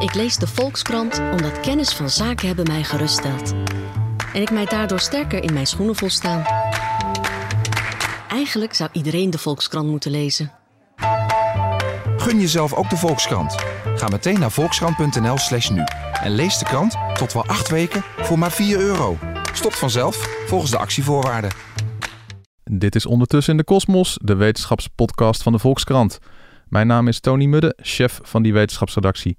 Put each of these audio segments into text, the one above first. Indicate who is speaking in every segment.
Speaker 1: Ik lees de Volkskrant omdat kennis van zaken hebben mij geruststelt. En ik mij daardoor sterker in mijn schoenen voel staan. Eigenlijk zou iedereen de Volkskrant moeten lezen.
Speaker 2: Gun jezelf ook de Volkskrant. Ga meteen naar volkskrant.nl slash nu. En lees de krant tot wel acht weken voor maar 4 euro. Stopt vanzelf volgens de actievoorwaarden.
Speaker 3: Dit is Ondertussen in de Kosmos, de wetenschapspodcast van de Volkskrant. Mijn naam is Tony Mudde, chef van die wetenschapsredactie.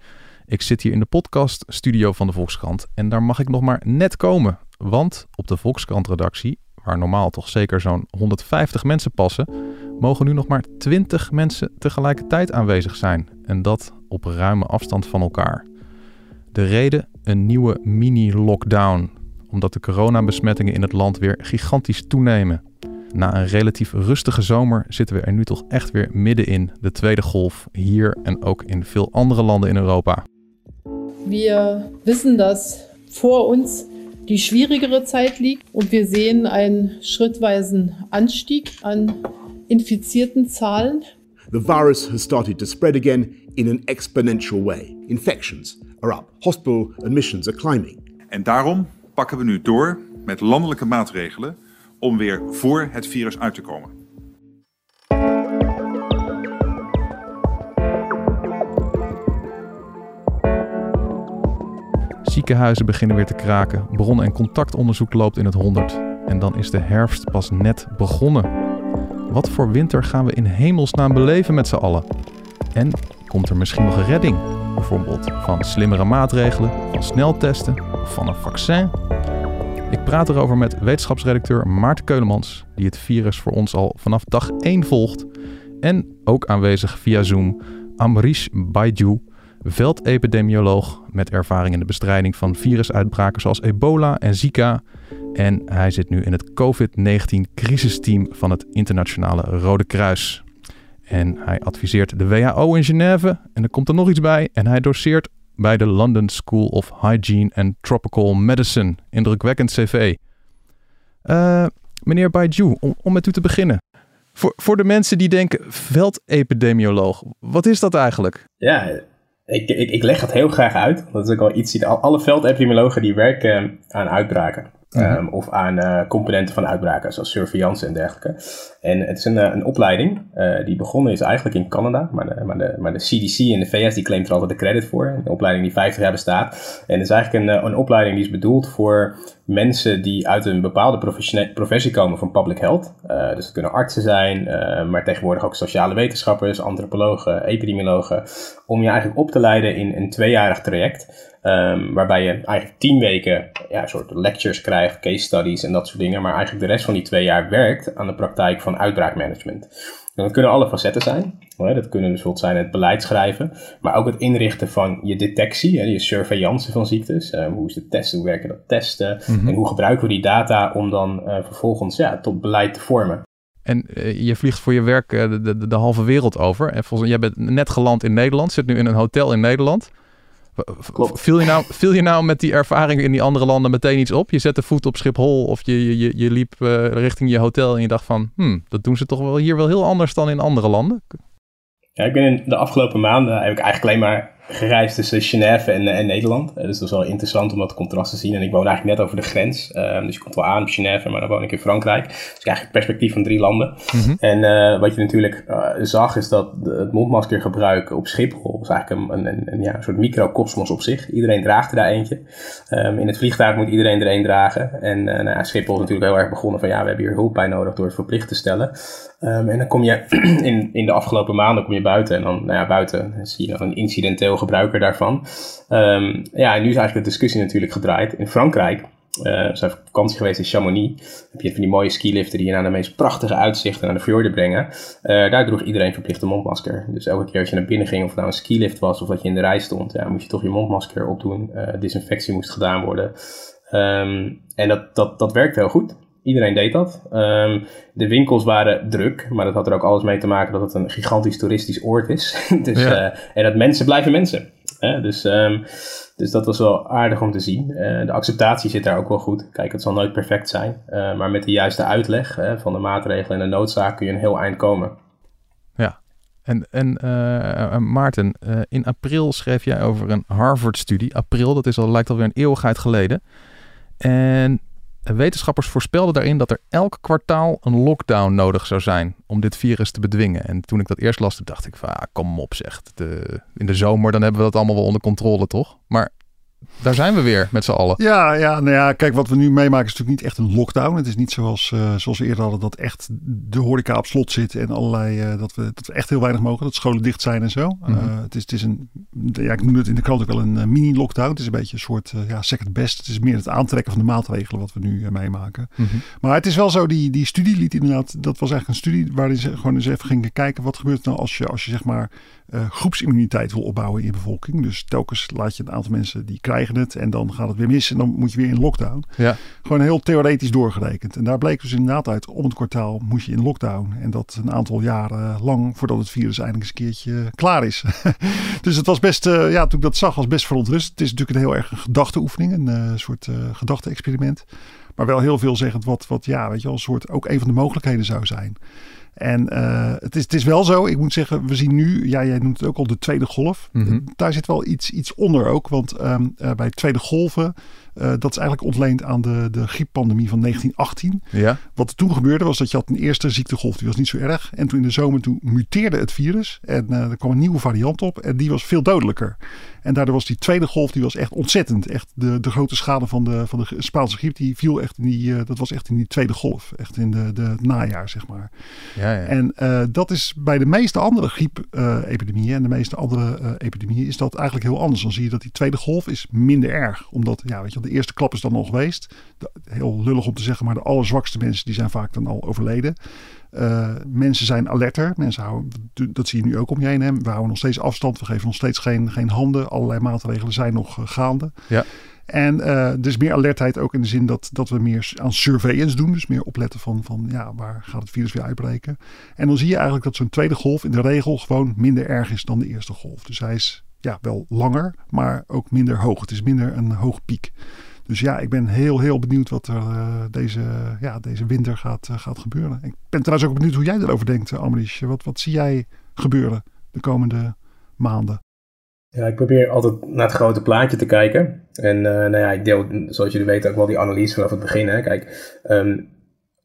Speaker 3: Ik zit hier in de podcaststudio van de Volkskrant en daar mag ik nog maar net komen. Want op de Volkskrant-redactie, waar normaal toch zeker zo'n 150 mensen passen, mogen nu nog maar 20 mensen tegelijkertijd aanwezig zijn. En dat op ruime afstand van elkaar. De reden? Een nieuwe mini-lockdown. Omdat de coronabesmettingen in het land weer gigantisch toenemen. Na een relatief rustige zomer zitten we er nu toch echt weer middenin, de tweede golf, hier en ook in veel andere landen in Europa.
Speaker 4: Wir wissen, dass vor uns die schwierigere Zeit liegt und wir sehen einen schrittweisen Anstieg an infizierten Zahlen.
Speaker 5: The virus has started to spread again in an exponential way. Infections are up, hospital admissions are climbing.
Speaker 6: En daarom pakken we nu door met landelijke maatregelen om weer voor het virus uit te komen.
Speaker 3: Ziekenhuizen beginnen weer te kraken, bron- en contactonderzoek loopt in het honderd. En dan is de herfst pas net begonnen. Wat voor winter gaan we in hemelsnaam beleven met z'n allen? En komt er misschien nog redding? Bijvoorbeeld van slimmere maatregelen, van sneltesten of van een vaccin? Ik praat erover met wetenschapsredacteur Maarten Keulemans, die het virus voor ons al vanaf dag 1 volgt. En ook aanwezig via Zoom, Amrish Baiju, veldepidemioloog met ervaring in de bestrijding van virusuitbraken zoals ebola en Zika. En hij zit nu in het COVID-19 crisisteam van het Internationale Rode Kruis. En hij adviseert de WHO in Genève. En er komt er nog iets bij. En hij doseert bij de London School of Hygiene and Tropical Medicine. Indrukwekkend cv. Uh, meneer Baiju, om, om met u te beginnen. Voor, voor de mensen die denken, veldepidemioloog, wat is dat eigenlijk?
Speaker 7: Ja, ik, ik, ik leg het heel graag uit. Dat is ook al iets, alle veldepidemiologen die werken aan uitbraken. Um, of aan uh, componenten van uitbraken, zoals surveillance en dergelijke. En het is een, uh, een opleiding uh, die begonnen is eigenlijk in Canada, maar de, maar, de, maar de CDC in de VS die claimt er altijd de credit voor. Een opleiding die 50 jaar bestaat. En het is eigenlijk een, een opleiding die is bedoeld voor mensen die uit een bepaalde professie komen van public health. dus het kunnen artsen zijn, maar tegenwoordig ook sociale wetenschappers, antropologen, epidemiologen. Om je eigenlijk op te leiden in een tweejarig traject. Um, waarbij je eigenlijk tien weken ja, soort lectures krijgt, case studies en dat soort dingen. Maar eigenlijk de rest van die twee jaar werkt aan de praktijk van uitbraakmanagement. Dat kunnen alle facetten zijn. Dat kunnen dus bijvoorbeeld zijn het beleid schrijven, maar ook het inrichten van je detectie, je surveillance van ziektes. Uh, hoe is het testen, hoe werken dat testen
Speaker 3: Mhm.
Speaker 7: en hoe gebruiken we die data om dan uh, vervolgens ja, tot beleid te vormen.
Speaker 3: En uh, je vliegt voor je werk de, de, de, halve wereld over. En volgens, jij bent net geland in Nederland, zit nu in een hotel in Nederland.
Speaker 7: Klopt.
Speaker 3: Viel je, nou, viel je nou met die ervaring in die andere landen meteen iets op? Je zette voet op Schiphol of je, je, je liep uh, richting je hotel en je dacht van... Hmm, dat doen ze toch wel hier wel heel anders dan in andere landen?
Speaker 7: Ja, ik ben in de afgelopen maanden heb ik eigenlijk alleen maar gereisd tussen Genève en, en Nederland. Uh, dus dat is wel interessant om dat contrast te zien. En ik woon eigenlijk net over de grens. Uh, dus je komt wel aan op Genève, maar dan woon ik in Frankrijk. Dus eigenlijk het perspectief van drie landen.
Speaker 3: Mm -hmm.
Speaker 7: En uh, wat je natuurlijk zag is dat het mondmaskergebruik op Schiphol was eigenlijk een, een, een, ja, een soort microcosmos op zich. Iedereen draagt er daar eentje. Um, in het vliegtuig moet iedereen er één dragen. En nou ja, Schiphol is natuurlijk heel erg begonnen van ja, we hebben hier hulp bij nodig door het verplicht te stellen. Um, en dan kom je in, in de afgelopen maanden kom je buiten en dan nou ja, buiten zie je nog een incidenteel gebruiker daarvan. Um, ja, en nu is eigenlijk de discussie natuurlijk gedraaid. In Frankrijk, uh, we op vakantie geweest in Chamonix, heb je van die mooie skiliften die je naar de meest prachtige uitzichten naar de fjorden brengen. Uh, daar droeg iedereen verplicht een mondmasker. Dus elke keer als je naar binnen ging, of het nou een skilift was of dat je in de rij stond, ja, moest je toch je mondmasker opdoen. Uh, disinfectie moest gedaan worden. Um, en dat, dat, dat werkt heel goed. Iedereen deed dat. Um, de winkels waren druk, maar dat had er ook alles mee te maken dat het een gigantisch toeristisch oord is. dus,
Speaker 3: Ja.
Speaker 7: uh, en dat mensen blijven mensen. Dus, um, dus dat was wel aardig om te zien. Uh, de acceptatie zit daar ook wel goed. Kijk, het zal nooit perfect zijn. Uh, maar met de juiste uitleg van de maatregelen en de noodzaak kun je een heel eind komen.
Speaker 3: Ja. En, en Maarten, in april schreef jij over een Harvard-studie. April, dat is al, lijkt alweer een eeuwigheid geleden. En wetenschappers voorspelden daarin dat er elk kwartaal een lockdown nodig zou zijn om dit virus te bedwingen. En toen ik dat eerst las, dacht ik van, ah, kom op zeg. De, in de zomer dan hebben we dat allemaal wel onder controle, toch? Maar daar zijn we weer met z'n allen.
Speaker 8: Ja, ja, nou ja, kijk, wat we nu meemaken is natuurlijk niet echt een lockdown. Het is niet zoals, uh, zoals we eerder hadden, dat echt de horeca op slot zit en allerlei, uh, dat, we, dat we echt heel weinig mogen, dat scholen dicht zijn en zo. Mm -hmm. uh, het, is, het is een, ja, ik noem het in de krant ook wel een mini-lockdown. Het is een beetje een soort, ja, second best. Het is meer het aantrekken van de maatregelen wat we nu meemaken. Mm -hmm. Maar het is wel zo, die, die studie liet inderdaad, dat was eigenlijk een studie waarin ze gewoon eens even gingen kijken, wat gebeurt er nou als je, als je zeg maar uh, groepsimmuniteit wil opbouwen in je bevolking. Dus telkens laat je een aantal mensen die krijgen het en dan gaat het weer mis en dan moet je weer in lockdown.
Speaker 3: Ja.
Speaker 8: Gewoon heel theoretisch doorgerekend. En daar bleek dus inderdaad uit, om het kwartaal moet je in lockdown. En dat een aantal jaren lang voordat het virus eindelijk eens een keertje klaar is. dus het was best, uh, ja, toen ik dat zag, was best verontrustend. Het is natuurlijk een heel erg een gedachteoefening, een uh, soort gedachte-experiment. Maar wel heel veelzeggend wat, wat ja, weet je wel, een soort ook een van de mogelijkheden zou zijn. En uh, het, is, het is wel zo, ik moet zeggen, we zien nu, ja, jij noemt het ook al de tweede golf.
Speaker 3: Mhm.
Speaker 8: Mm -hmm. Daar zit wel iets, iets onder ook, want um, uh, bij tweede golven, uh, dat is eigenlijk ontleend aan de, de grieppandemie van 1918.
Speaker 3: Ja.
Speaker 8: Wat er toen gebeurde was dat je had een eerste ziektegolf, die was niet zo erg. En toen in de zomer toen muteerde het virus en er kwam een nieuwe variant op en die was veel dodelijker. En daardoor was die tweede golf, die was echt ontzettend. Echt de, de grote schade van de, van de Spaanse griep, die viel echt in die, dat was echt in die tweede golf. Echt in de, de najaar, zeg maar.
Speaker 3: Ja, ja.
Speaker 8: En dat is bij de meeste andere griepepidemieën en de meeste andere epidemieën is dat eigenlijk heel anders. Dan zie je dat die tweede golf is minder erg. Omdat, ja, weet je, de eerste klap is dan al geweest. De, heel lullig om te zeggen, maar de allerzwakste mensen die zijn vaak dan al overleden. Uh, mensen zijn alerter. Mensen houden, dat zie je nu ook om je heen. Hè. We houden nog steeds afstand. We geven nog steeds geen, geen handen. Allerlei maatregelen zijn nog uh, gaande.
Speaker 3: Ja.
Speaker 8: En uh, is meer alertheid ook in de zin dat, dat we meer aan surveillance doen. Dus meer opletten van, van ja, waar gaat het virus weer uitbreken. En dan zie je eigenlijk dat zo'n tweede golf in de regel gewoon minder erg is dan de eerste golf. Dus hij is ja, wel langer, maar ook minder hoog. Het is minder een hoge piek. Dus ja, ik ben heel, heel benieuwd wat er uh, deze, ja, deze winter gaat, uh, gaat gebeuren. Ik ben trouwens ook benieuwd hoe jij erover denkt, Amrish. Wat, wat zie jij gebeuren de komende maanden?
Speaker 7: Ja, ik probeer altijd naar het grote plaatje te kijken. En nou ja, ik deel, zoals jullie weten, ook wel die analyse vanaf het begin. Hè. Kijk, um,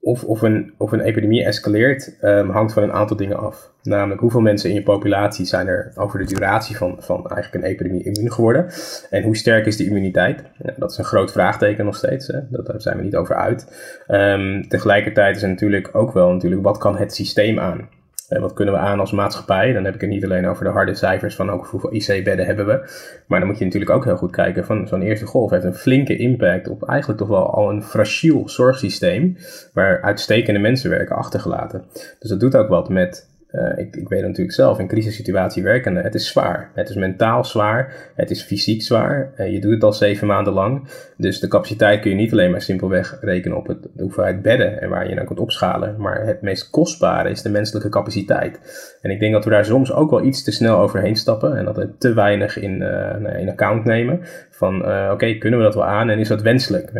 Speaker 7: of, of, een, of een epidemie escaleert, um, hangt van een aantal dingen af. Namelijk hoeveel mensen in je populatie zijn er over de duratie van, van eigenlijk een epidemie immuun geworden. En hoe sterk is die immuniteit? Ja, dat is een groot vraagteken nog steeds. Hè? Dat, daar zijn we niet over uit. Um, tegelijkertijd is er natuurlijk ook wel natuurlijk, wat kan het systeem aan? En wat kunnen we aan als maatschappij? Dan heb ik het niet alleen over de harde cijfers van ook hoeveel IC-bedden hebben we. Maar dan moet je natuurlijk ook heel goed kijken van zo'n eerste golf heeft een flinke impact op eigenlijk toch wel al een fragiel zorgsysteem. Waar uitstekende mensen werken achtergelaten. Dus dat doet ook wat met uh, ik, ik weet natuurlijk zelf, in crisissituatie werkende, het is zwaar. Het is mentaal zwaar, het is fysiek zwaar. Uh, je doet het al zeven maanden lang. Dus de capaciteit kun je niet alleen maar simpelweg rekenen op het, de hoeveelheid bedden en waar je naar kunt opschalen. Maar het meest kostbare is de menselijke capaciteit. En ik denk dat we daar soms ook wel iets te snel overheen stappen en dat we te weinig in, uh, in account nemen. Van oké, okay, kunnen we dat wel aan en is dat wenselijk?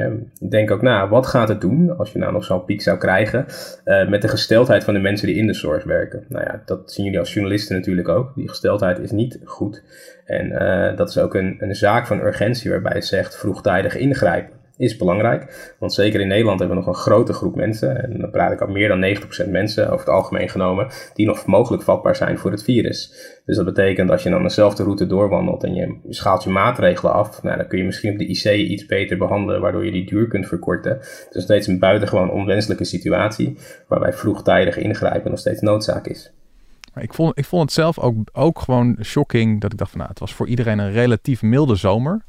Speaker 7: Denk ook na, wat gaat het doen als je nou nog zo'n piek zou krijgen met de gesteldheid van de mensen die in de zorg werken? Nou ja, dat zien jullie als journalisten natuurlijk ook. Die gesteldheid is niet goed. En uh, dat is ook een, een zaak van urgentie waarbij het zegt vroegtijdig ingrijpen is belangrijk. Want zeker in Nederland hebben we nog een grote groep mensen, en dan praat ik al meer dan 90% mensen over het algemeen genomen, die nog mogelijk vatbaar zijn voor het virus. Dus dat betekent als je dan dezelfde route doorwandelt en je schaalt je maatregelen af, nou, dan kun je misschien op de IC iets beter behandelen, waardoor je die duur kunt verkorten. Is nog steeds een buitengewoon onwenselijke situatie, waarbij vroegtijdig ingrijpen nog steeds noodzaak is.
Speaker 3: Ik vond, ik vond het zelf ook, ook gewoon shocking dat ik dacht van nou, het was voor iedereen een relatief milde zomer.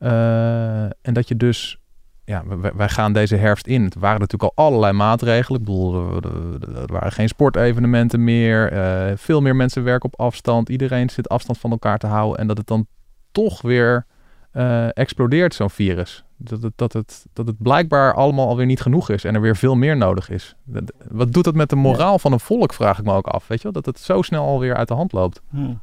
Speaker 3: Uh, en dat je dus, ja, wij, wij, gaan deze herfst in. Het waren natuurlijk al allerlei maatregelen. Ik bedoel, er waren geen sportevenementen meer. Uh, veel meer mensen werken op afstand. Iedereen zit afstand van elkaar te houden. En dat het dan toch weer uh, explodeert, zo'n virus. Dat het, dat, het, dat het blijkbaar allemaal alweer niet genoeg is en er weer veel meer nodig is. Dat, wat doet dat met de moraal van een volk, vraag ik me ook af. Weet je wel? Dat het zo snel alweer uit de hand loopt.
Speaker 8: Ja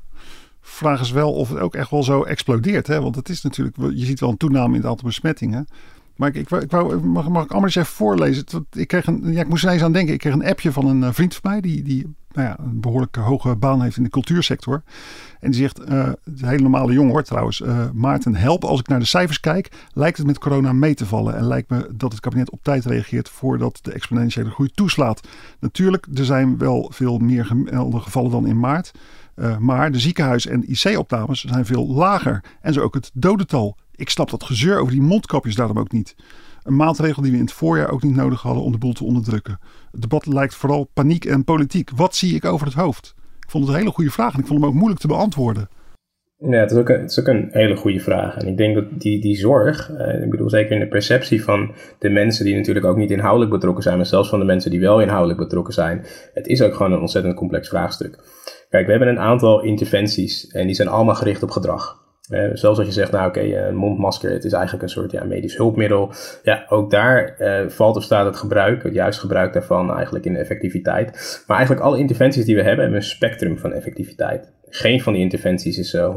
Speaker 8: vraag is wel of het ook echt wel zo explodeert. Hè? Want het is natuurlijk, je ziet wel een toename in het aantal besmettingen. Maar ik, ik, wou, mag, mag ik allemaal eens even voorlezen? Ik, kreeg een, ja, ik moest er eens aan denken. Ik kreeg een appje van een vriend van mij. Die, die nou ja, een behoorlijk hoge baan heeft in de cultuursector. En die zegt, uh, het hele normale jongen hoor trouwens, uh, Maarten, help. Als ik naar de cijfers kijk, lijkt het met corona mee te vallen. En lijkt me dat het kabinet op tijd reageert voordat de exponentiële groei toeslaat. Natuurlijk, er zijn wel veel meer gemelde gevallen dan in maart. Uh, maar de ziekenhuis- en IC-opnames zijn veel lager. En zo ook het dodental. Ik snap dat gezeur over die mondkapjes daarom ook niet. Een maatregel die we in het voorjaar ook niet nodig hadden om de boel te onderdrukken. Het debat lijkt vooral paniek en politiek. Wat zie ik over het hoofd? Ik vond het een hele goede vraag en ik vond hem ook moeilijk te beantwoorden.
Speaker 7: Ja, het is, ook een, het is ook een hele goede vraag. En ik denk dat die, die zorg, eh, ik bedoel zeker in de perceptie van de mensen die natuurlijk ook niet inhoudelijk betrokken zijn, maar zelfs van de mensen die wel inhoudelijk betrokken zijn, het is ook gewoon een ontzettend complex vraagstuk. Kijk, we hebben een aantal interventies en die zijn allemaal gericht op gedrag. Uh, zelfs als je zegt, nou oké, okay, een mondmasker, het is eigenlijk een soort ja, medisch hulpmiddel. Ja, ook daar uh, valt of staat het gebruik, het juist gebruik daarvan eigenlijk in de effectiviteit. Maar eigenlijk alle interventies die we hebben, hebben een spectrum van effectiviteit geen van die interventies is uh,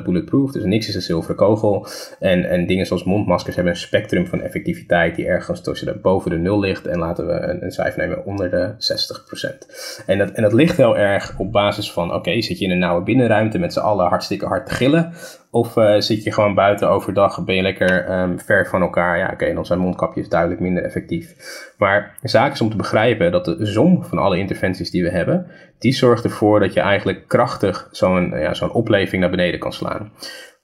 Speaker 7: 100% bulletproof, dus niks is een zilveren kogel. En, en dingen zoals mondmaskers hebben een spectrum van effectiviteit die ergens tussen de, boven de nul ligt. En laten we een, een cijfer nemen onder de 60%. En dat, en dat ligt heel erg op basis van, oké, zit je in een nauwe binnenruimte met z'n allen hartstikke hard te gillen? Of uh, zit je gewoon buiten overdag, ben je lekker um, ver van elkaar? Ja, oké, dan zijn mondkapjes duidelijk minder effectief. Maar de zaak is om te begrijpen dat de som van alle interventies die we hebben, die zorgt ervoor dat je eigenlijk krachtig zo'n ja, zo'n opleving naar beneden kan slaan.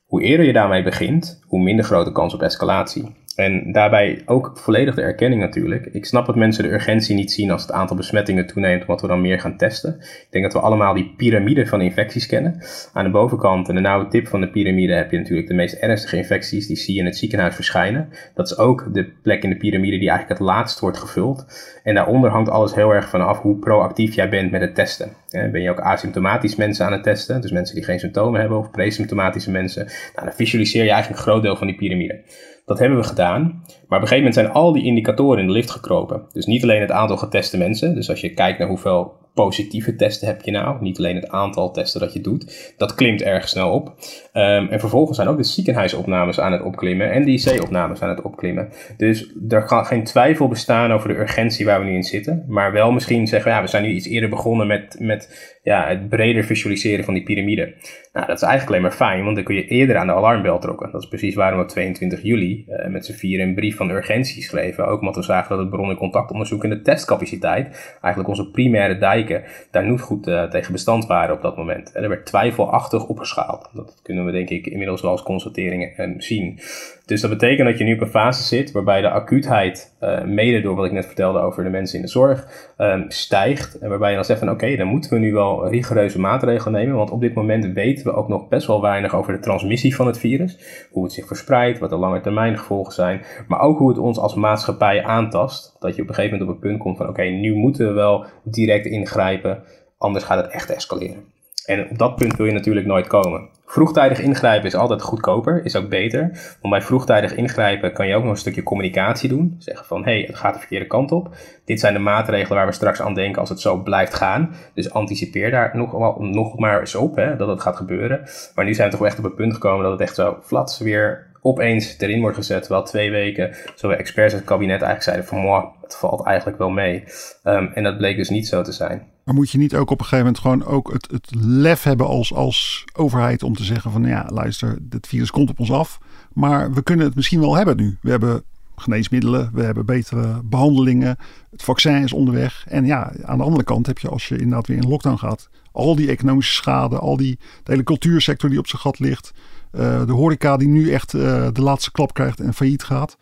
Speaker 7: Hoe eerder je daarmee begint, hoe minder grote kans op escalatie. En daarbij ook volledig de erkenning natuurlijk. Ik snap dat mensen de urgentie niet zien als het aantal besmettingen toeneemt, omdat we dan meer gaan testen. Ik denk dat we allemaal die piramide van infecties kennen. Aan de bovenkant en de nauwe tip van de piramide heb je natuurlijk de meest ernstige infecties, die zie je in het ziekenhuis verschijnen. Dat is ook de plek in de piramide die eigenlijk het laatst wordt gevuld. En daaronder hangt alles heel erg vanaf hoe proactief jij bent met het testen. Ben je ook asymptomatisch mensen aan het testen, dus mensen die geen symptomen hebben, of presymptomatische mensen, nou, dan visualiseer je eigenlijk een groot deel van die piramide. Dat hebben we gedaan. Maar op een gegeven moment zijn al die indicatoren in de lift gekropen. Dus niet alleen het aantal geteste mensen. Dus als je kijkt naar hoeveel positieve testen heb je nou. Niet alleen het aantal testen dat je doet. Dat klimt erg snel op. Um, en vervolgens zijn ook de ziekenhuisopnames aan het opklimmen. En de IC-opnames aan het opklimmen. Dus er kan geen twijfel bestaan over de urgentie waar we nu in zitten. Maar wel misschien zeggen we, ja, we zijn nu iets eerder begonnen met, met ja, het breder visualiseren van die piramide. Nou, dat is eigenlijk alleen maar fijn, want dan kun je eerder aan de alarmbel trokken. Dat is precies waarom we op 22 juli uh, met z'n vier een brief van urgentie schreven. Ook omdat we zagen dat het bron- en contactonderzoek en de testcapaciteit, eigenlijk onze primaire dijken, daar niet goed uh, tegen bestand waren op dat moment. En er werd twijfelachtig opgeschaald. Dat kunnen we denk ik inmiddels wel als constateringen uh, zien. Dus dat betekent dat je nu op een fase zit waarbij de acuutheid, uh, mede door wat ik net vertelde over de mensen in de zorg, um, stijgt. En waarbij je dan zegt van oké, dan moeten we nu wel rigoureuze maatregelen nemen. Want op dit moment weten we ook nog best wel weinig over de transmissie van het virus. Hoe het zich verspreidt, wat de lange termijn gevolgen zijn. Maar ook hoe het ons als maatschappij aantast. Dat je op een gegeven moment op een punt komt van oké, nu moeten we wel direct ingrijpen. Anders gaat het echt escaleren. En op dat punt wil je natuurlijk nooit komen. Vroegtijdig ingrijpen is altijd goedkoper, is ook beter. Want bij vroegtijdig ingrijpen kan je ook nog een stukje communicatie doen. Zeggen van, hé, hey, het gaat de verkeerde kant op. Dit zijn de maatregelen waar we straks aan denken als het zo blijft gaan. Dus anticipeer daar nog, nog maar eens op, hè, dat het gaat gebeuren. Maar nu zijn we toch echt op het punt gekomen dat het echt zo flats weer opeens erin wordt gezet. Terwijl twee weken, zowel experts als het kabinet eigenlijk zeiden van, moh, het valt eigenlijk wel mee. Um, en dat bleek dus niet zo te zijn.
Speaker 8: Maar moet je niet ook op een gegeven moment gewoon ook het, het lef hebben als, als overheid om te zeggen van ja, luister, dit virus komt op ons af. Maar we kunnen het misschien wel hebben nu. We hebben geneesmiddelen, we hebben betere behandelingen, het vaccin is onderweg. En ja, aan de andere kant heb je als je inderdaad weer in lockdown gaat, al die economische schade, al die de hele cultuursector die op zijn gat ligt, uh, de horeca die nu echt uh, de laatste klap krijgt en failliet gaat.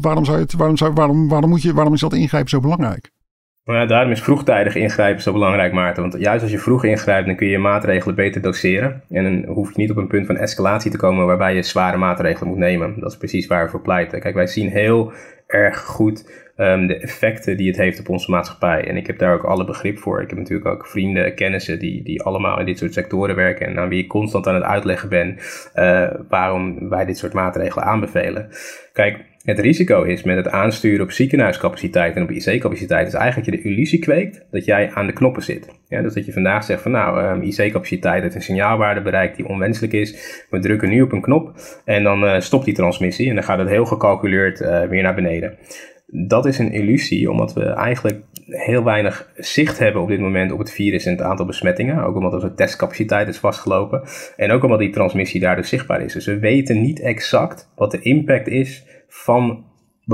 Speaker 8: Waarom, zou je het, waarom, zou, waarom, waarom, moet je, waarom is dat ingrijpen zo belangrijk?
Speaker 7: Nou ja, daarom is vroegtijdig ingrijpen zo belangrijk, Maarten. Want juist als je vroeg ingrijpt, dan kun je maatregelen beter doseren. En dan hoef je niet op een punt van escalatie te komen waarbij je zware maatregelen moet nemen. Dat is precies waar we voor pleiten. Kijk, wij zien heel erg goed um, de effecten die het heeft op onze maatschappij. En ik heb daar ook alle begrip voor. Ik heb natuurlijk ook vrienden, kennissen die, die allemaal in dit soort sectoren werken. En aan wie ik constant aan het uitleggen ben uh, waarom wij dit soort maatregelen aanbevelen. Kijk, het risico is met het aansturen op ziekenhuiscapaciteit en op IC-capaciteit is eigenlijk dat je de illusie kweekt dat jij aan de knoppen zit. Ja, dus dat je vandaag zegt van nou, um, IC-capaciteit heeft een signaalwaarde bereikt die onwenselijk is. We drukken nu op een knop en dan uh, stopt die transmissie en dan gaat het heel gecalculeerd uh, weer naar beneden Dat is een illusie, omdat we eigenlijk heel weinig zicht hebben op dit moment op het virus en het aantal besmettingen. Ook omdat onze testcapaciteit is vastgelopen. En ook omdat die transmissie daar dus zichtbaar is. Dus we weten niet exact wat de impact is van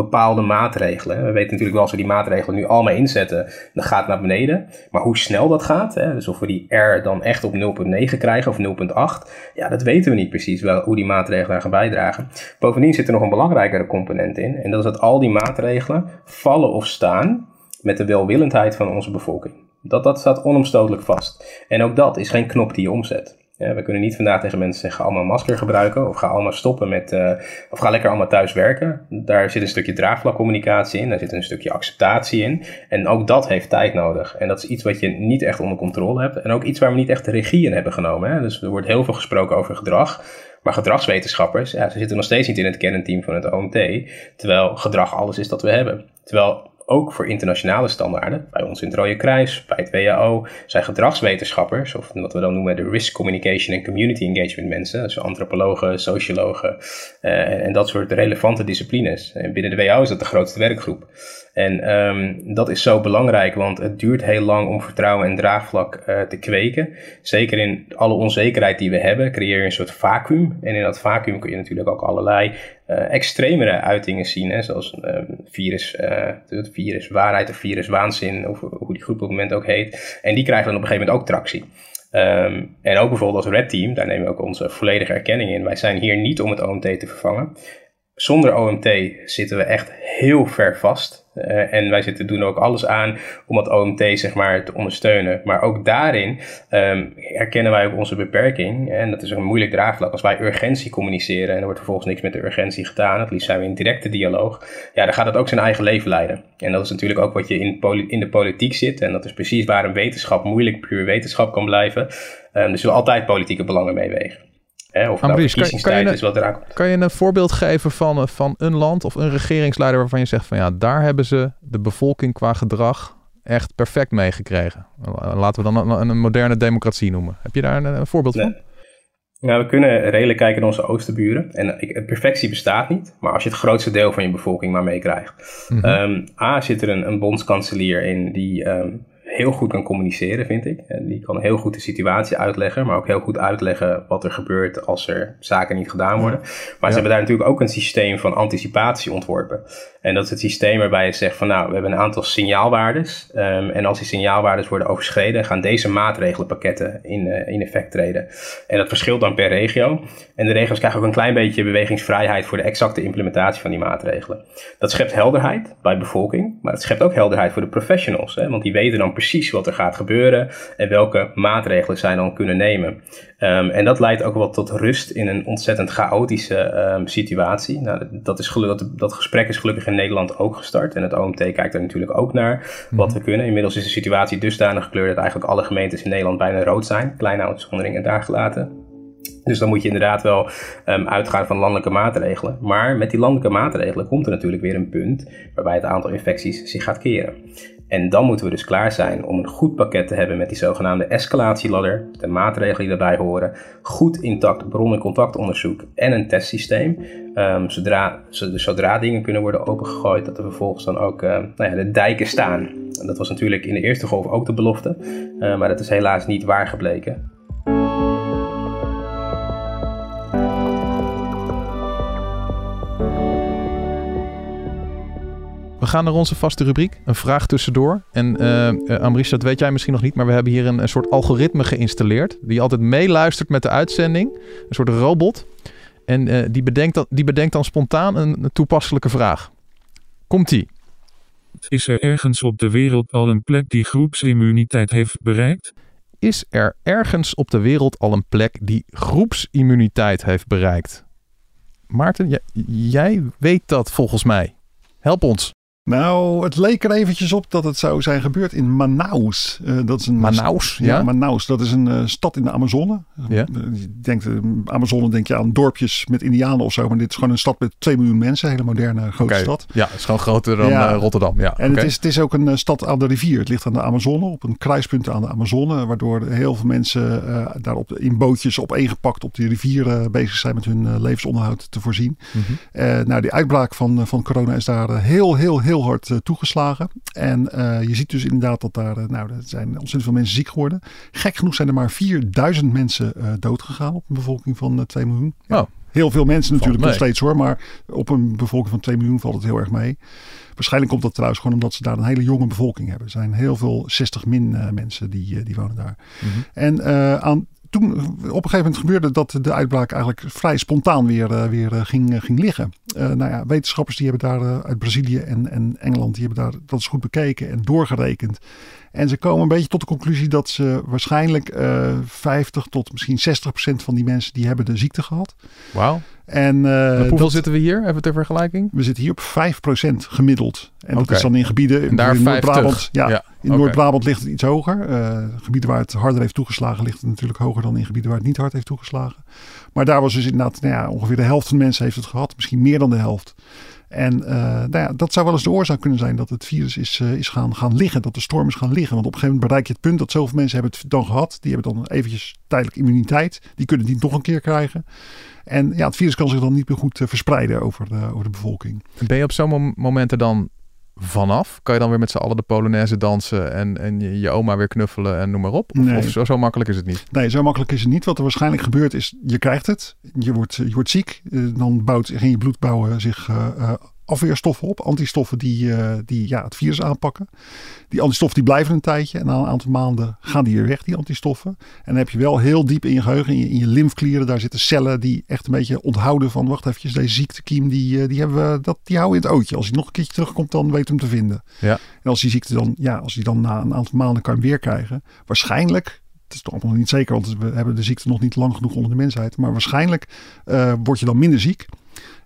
Speaker 7: bepaalde maatregelen. We weten natuurlijk wel als we die maatregelen nu allemaal inzetten, dan gaat het naar beneden. Maar hoe snel dat gaat, hè, dus of we die R dan echt op 0,9 krijgen of 0,8, ja, dat weten we niet precies wel hoe die maatregelen gaan bijdragen. Bovendien zit er nog een belangrijkere component in. En dat is dat al die maatregelen vallen of staan met de welwillendheid van onze bevolking. Dat, dat staat onomstotelijk vast. En ook dat is geen knop die je omzet. Ja, we kunnen niet vandaag tegen mensen zeggen: allemaal masker gebruiken. Of ga allemaal stoppen met. Uh, of ga lekker allemaal thuis werken. Daar zit een stukje draagvlakcommunicatie in. Daar zit een stukje acceptatie in. En ook dat heeft tijd nodig. En dat is iets wat je niet echt onder controle hebt. En ook iets waar we niet echt de regie in hebben genomen. Hè. Dus er wordt heel veel gesproken over gedrag. Maar gedragswetenschappers, ja, ze zitten nog steeds niet in het kernteam van het OMT. Terwijl gedrag alles is dat we hebben. Terwijl ook voor internationale standaarden, bij ons in het Rode Kruis, bij het WHO, zijn gedragswetenschappers, of wat we dan noemen de Risk Communication en Community Engagement mensen, dus antropologen, sociologen uh, en dat soort relevante disciplines. En binnen de WHO is dat de grootste werkgroep. En um, dat is zo belangrijk, want het duurt heel lang om vertrouwen en draagvlak uh, te kweken. Zeker in alle onzekerheid die we hebben, creëer je een soort vacuüm. En in dat vacuüm kun je natuurlijk ook allerlei uh, extremere uitingen zien, hè, zoals uh, virus, het virus waarheid of virus waanzin, of hoe die groep op het moment ook heet. En die krijgen dan op een gegeven moment ook tractie. Um, en ook bijvoorbeeld als Red Team, daar nemen we ook onze volledige erkenning in. Wij zijn hier niet om het OMT te vervangen. Zonder OMT zitten we echt heel ver vast. Uh, en wij zitten, doen ook alles aan om het OMT zeg maar, te ondersteunen. Maar ook daarin um, herkennen wij ook onze beperking. En dat is een moeilijk draagvlak. Als wij urgentie communiceren en er wordt vervolgens niks met de urgentie gedaan, het liefst zijn we in directe dialoog, ja, dan gaat het ook zijn eigen leven leiden. En dat is natuurlijk ook wat je in, in de politiek zit. En dat is precies waar een wetenschap moeilijk puur wetenschap kan blijven. Um, er zullen altijd politieke belangen meewegen. Hè, of
Speaker 3: Ambries, kan, kan, je een, kan je een voorbeeld geven van, eh, van een land of een regeringsleider waarvan je zegt van ja, daar hebben ze de bevolking qua gedrag echt perfect meegekregen? Laten we dan een, een, moderne democratie noemen. Heb je daar een, voorbeeld van?
Speaker 7: Nou, we kunnen redelijk kijken naar onze oosterburen. En perfectie bestaat niet, maar als je het grootste deel van je bevolking maar meekrijgt. Mm -hmm. A, zit er een, een bondskanselier in die um, heel goed kan communiceren, vind ik. En die kan heel goed de situatie uitleggen, maar ook heel goed uitleggen wat er gebeurt als er zaken niet gedaan worden. Maar ze hebben daar natuurlijk ook een systeem van anticipatie ontworpen. En dat is het systeem waarbij je zegt van nou, we hebben een aantal signaalwaardes. Um, en als die signaalwaardes worden overschreden, gaan deze maatregelenpakketten in, uh, in effect treden. En dat verschilt dan per regio. En de regio's krijgen ook een klein beetje bewegingsvrijheid voor de exacte implementatie van die maatregelen. Dat schept helderheid bij bevolking, maar het schept ook helderheid voor de professionals. Hè, want die weten dan precies wat er gaat gebeuren en welke maatregelen zij dan kunnen nemen. Um, en dat leidt ook wel tot rust in een ontzettend chaotische um, situatie. Nou, dat, is dat, dat gesprek is gelukkig in Nederland ook gestart. En het OMT kijkt er natuurlijk ook naar wat we kunnen. Inmiddels is de situatie dusdanig gekleurd dat eigenlijk alle gemeentes in Nederland bijna rood zijn. Kleine uitzonderingen daar gelaten. Dus dan moet je inderdaad wel um, uitgaan van landelijke maatregelen. Maar met die landelijke maatregelen komt er natuurlijk weer een punt waarbij het aantal infecties zich gaat keren. En dan moeten we dus klaar zijn om een goed pakket te hebben met die zogenaamde escalatieladder, de maatregelen die daarbij horen, goed intact bron- en contactonderzoek en een testsysteem. Um, zodra, zodra dingen kunnen worden opengegooid, dat er vervolgens dan ook uh, nou ja, de dijken staan. En dat was natuurlijk in de eerste golf ook de belofte, uh, maar dat is helaas niet waar gebleken.
Speaker 3: We gaan naar onze vaste rubriek, een vraag tussendoor. En uh, Amrish, dat weet jij misschien nog niet, maar we hebben hier een, een soort algoritme geïnstalleerd. Die altijd meeluistert met de uitzending. Een soort robot. En uh, die, bedenkt dan, die bedenkt dan spontaan een, een toepasselijke vraag. Komt-ie.
Speaker 9: Is er ergens op de wereld al een plek die groepsimmuniteit heeft bereikt?
Speaker 3: Is er ergens op de wereld al een plek die groepsimmuniteit heeft bereikt? Maarten, jij weet dat volgens mij. Help ons.
Speaker 8: Nou, het leek er eventjes op dat het zou zijn gebeurd in Manaus. Uh, dat is een
Speaker 3: Manaus,
Speaker 8: ja? ja? Manaus, dat is een uh, stad in de Amazone. Ja. Uh, je denkt, Amazone denk je aan dorpjes met indianen of zo. Maar dit is gewoon een stad met 2 miljoen mensen. Een hele moderne grote
Speaker 3: okay.
Speaker 8: stad.
Speaker 3: Ja, het is gewoon groter dan ja. Rotterdam. Ja,
Speaker 8: en okay. het, is, het is ook een stad aan de rivier. Het ligt aan de Amazone, op een kruispunt aan de Amazone. Waardoor heel veel mensen daar op, in bootjes opeengepakt op die rivier bezig zijn met hun levensonderhoud te voorzien. Mm -hmm. nou, die uitbraak van, van corona is daar heel, heel, heel heel hard toegeslagen. En je ziet dus inderdaad dat daar, nou, er zijn ontzettend veel mensen ziek geworden. Gek genoeg zijn er maar 4000 mensen doodgegaan op een bevolking van 2 miljoen.
Speaker 3: Oh.
Speaker 8: Heel veel mensen natuurlijk nog steeds hoor, maar op een bevolking van 2 miljoen valt het heel erg mee. Waarschijnlijk komt dat trouwens gewoon omdat ze daar een hele jonge bevolking hebben. Er zijn heel veel 60 min uh, mensen die, uh, die wonen daar. Mm -hmm. En uh, aan, toen op een gegeven moment gebeurde dat de uitbraak eigenlijk vrij spontaan weer, weer ging, ging liggen. nou ja, wetenschappers die hebben daar uit Brazilië en, en Engeland, die hebben daar dat is goed bekeken en doorgerekend. En ze komen een beetje tot de conclusie dat ze waarschijnlijk uh, 50 tot misschien 60 procent van die mensen die hebben de ziekte gehad.
Speaker 3: Wauw.
Speaker 8: En uh,
Speaker 3: hoeveel dat, zitten we hier? Even ter vergelijking.
Speaker 8: We zitten hier op 5 procent gemiddeld. En dat is dan in gebieden.
Speaker 3: En daar
Speaker 8: in Noord-Brabant. Ja,
Speaker 3: ja,
Speaker 8: in okay. Noord-Brabant ligt het iets hoger. Uh, gebieden waar het harder heeft toegeslagen, ligt het natuurlijk hoger dan in gebieden waar het niet hard heeft toegeslagen. Maar daar was dus inderdaad nou ja, ongeveer de helft van de mensen heeft het gehad. Misschien meer dan de helft. En uh, nou ja, dat zou wel eens de oorzaak kunnen zijn dat het virus is, uh, is gaan, gaan liggen. Dat de storm is gaan liggen. Want op een gegeven moment bereik je het punt dat zoveel mensen hebben het dan gehad. Die hebben dan eventjes tijdelijk immuniteit. Die kunnen het niet nog een keer krijgen. En ja, het virus kan zich dan niet meer goed verspreiden over, over de bevolking.
Speaker 3: Ben je op zo'n moment er dan vanaf? Kan je dan weer met z'n allen de Polonaise dansen en, en je, je, oma weer knuffelen en noem maar op? Of,
Speaker 8: nee.
Speaker 3: of zo, zo, makkelijk is het niet?
Speaker 8: Nee, zo makkelijk is het niet. Wat er waarschijnlijk gebeurt is, je krijgt het. Je wordt, je wordt ziek. dan bouwt in je bloed bouwen zich uh, afweerstoffen op. Antistoffen die, uh, die ja, het virus aanpakken. Die antistoffen die blijven een tijdje. En na een aantal maanden gaan die weer weg, die antistoffen. En dan heb je wel heel diep in je geheugen, in je, in je lymfklieren. Daar zitten cellen die echt een beetje onthouden van... wacht even, deze ziektekiem, die, die, hebben we, dat, die houden in het ootje. Als hij nog een keertje terugkomt, dan weten we hem te vinden.
Speaker 3: Ja.
Speaker 8: En als die ziekte dan, ja, als die dan na een aantal maanden kan weer krijgen... waarschijnlijk het is toch allemaal niet zeker, want we hebben de ziekte nog niet lang genoeg onder de mensheid. Maar waarschijnlijk uh, word je dan minder ziek.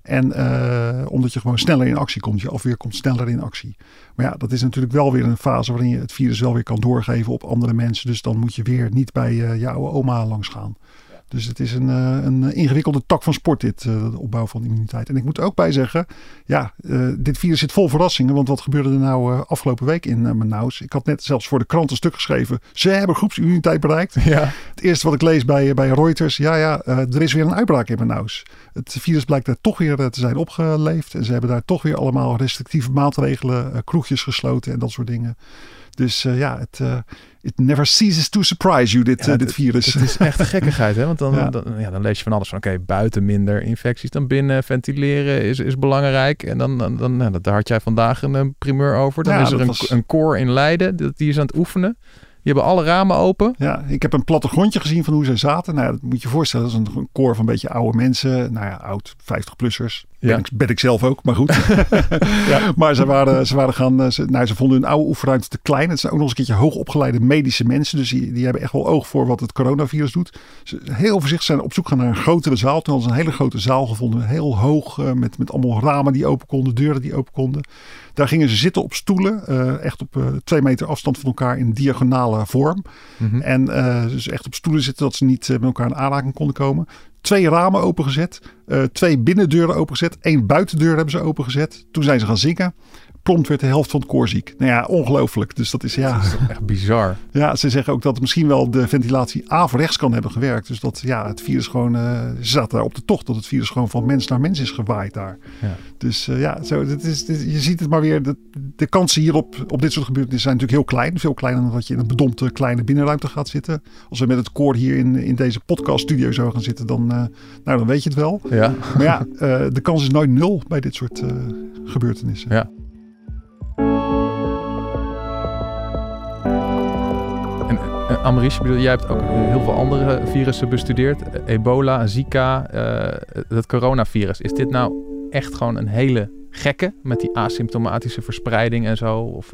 Speaker 8: En uh, omdat je gewoon sneller in actie komt. Je afweer komt sneller in actie. Maar ja, dat is natuurlijk wel weer een fase waarin je het virus wel weer kan doorgeven op andere mensen. Dus dan moet je weer niet bij uh, je oude oma langs gaan. Dus het is een, uh, een ingewikkelde tak van sport, dit, uh, de opbouw van immuniteit. En ik moet er ook bij zeggen, ja, dit virus zit vol verrassingen. Want wat gebeurde er nou afgelopen week in Manaus? Ik had net zelfs voor de krant een stuk geschreven. Ze hebben groepsimmuniteit bereikt.
Speaker 3: Ja.
Speaker 8: Het eerste wat ik lees bij, bij Reuters, ja, ja, er is weer een uitbraak in Manaus. Het virus blijkt daar toch weer te zijn opgeleefd. En ze hebben daar toch weer allemaal restrictieve maatregelen, kroegjes gesloten en dat soort dingen. Dus uh, ja, het uh, it never ceases to surprise you, dit,
Speaker 3: ja,
Speaker 8: uh, dit virus.
Speaker 3: Het is echt een gekkigheid, hè? Want dan, ja. Dan, ja, dan lees je van alles van, oké, okay, buiten minder infecties dan binnen. Ventileren is, is belangrijk. En dan, dan, dan nou, daar had jij vandaag een, een primeur over. Dan
Speaker 8: ja,
Speaker 3: is er een,
Speaker 8: was...
Speaker 3: een koor in Leiden, die is aan het oefenen. Die hebben alle ramen open.
Speaker 8: Ja, ik heb een plattegrondje gezien van hoe zij zaten. Nou, dat moet je je voorstellen. Dat is een koor van een beetje oude mensen. Nou ja, oud, 50-plussers.
Speaker 3: Ja.
Speaker 8: Ben, ik, ben ik zelf ook, maar goed. ja. Maar ze waren, ze waren gaan... Ze, nou, ze vonden hun oude oefenruimte te klein. Het zijn ook nog eens een keertje hoogopgeleide medische mensen. Dus die, die hebben echt wel oog voor wat het coronavirus doet. Ze heel voorzichtig zijn op zoek gaan naar een grotere zaal. Toen hadden ze een hele grote zaal gevonden. Heel hoog, uh, met, met allemaal ramen die open konden. Deuren die open konden. Daar gingen ze zitten op stoelen. Uh, echt op uh, twee meter afstand van elkaar in diagonale vorm.
Speaker 3: Mhm.
Speaker 8: Mm -hmm. En dus echt op stoelen zitten dat ze niet met elkaar in aanraking konden komen. Twee ramen opengezet. twee binnendeuren opengezet. één buitendeur hebben ze opengezet. Toen zijn ze gaan zingen. Prompt werd de helft van het koor ziek. Nou ja, ongelooflijk. Dus dat is ja.
Speaker 3: Dat is echt bizar.
Speaker 8: Ja, ze zeggen ook dat misschien wel de ventilatie averechts kan hebben gewerkt. Dus dat ja, het virus gewoon. Uh, ze zaten daar op de tocht dat het virus gewoon van mens naar mens is gewaaid daar.
Speaker 3: Ja.
Speaker 8: Dus uh, ja, zo, dit is, dit, je ziet het maar weer. De, de kansen hierop op dit soort gebeurtenissen zijn natuurlijk heel klein. Veel kleiner dan dat je in een bedompte kleine binnenruimte gaat zitten. Als we met het koor hier in, in deze podcaststudio zo gaan zitten, dan, uh, nou, dan weet je het wel.
Speaker 3: Ja.
Speaker 8: Maar ja, de kans is nooit nul bij dit soort gebeurtenissen.
Speaker 3: Ja. Bedoel, jij hebt ook heel veel andere virussen bestudeerd. Ebola, Zika, uh, het coronavirus. Is dit nou echt gewoon een hele gekke met die asymptomatische verspreiding en zo? Of...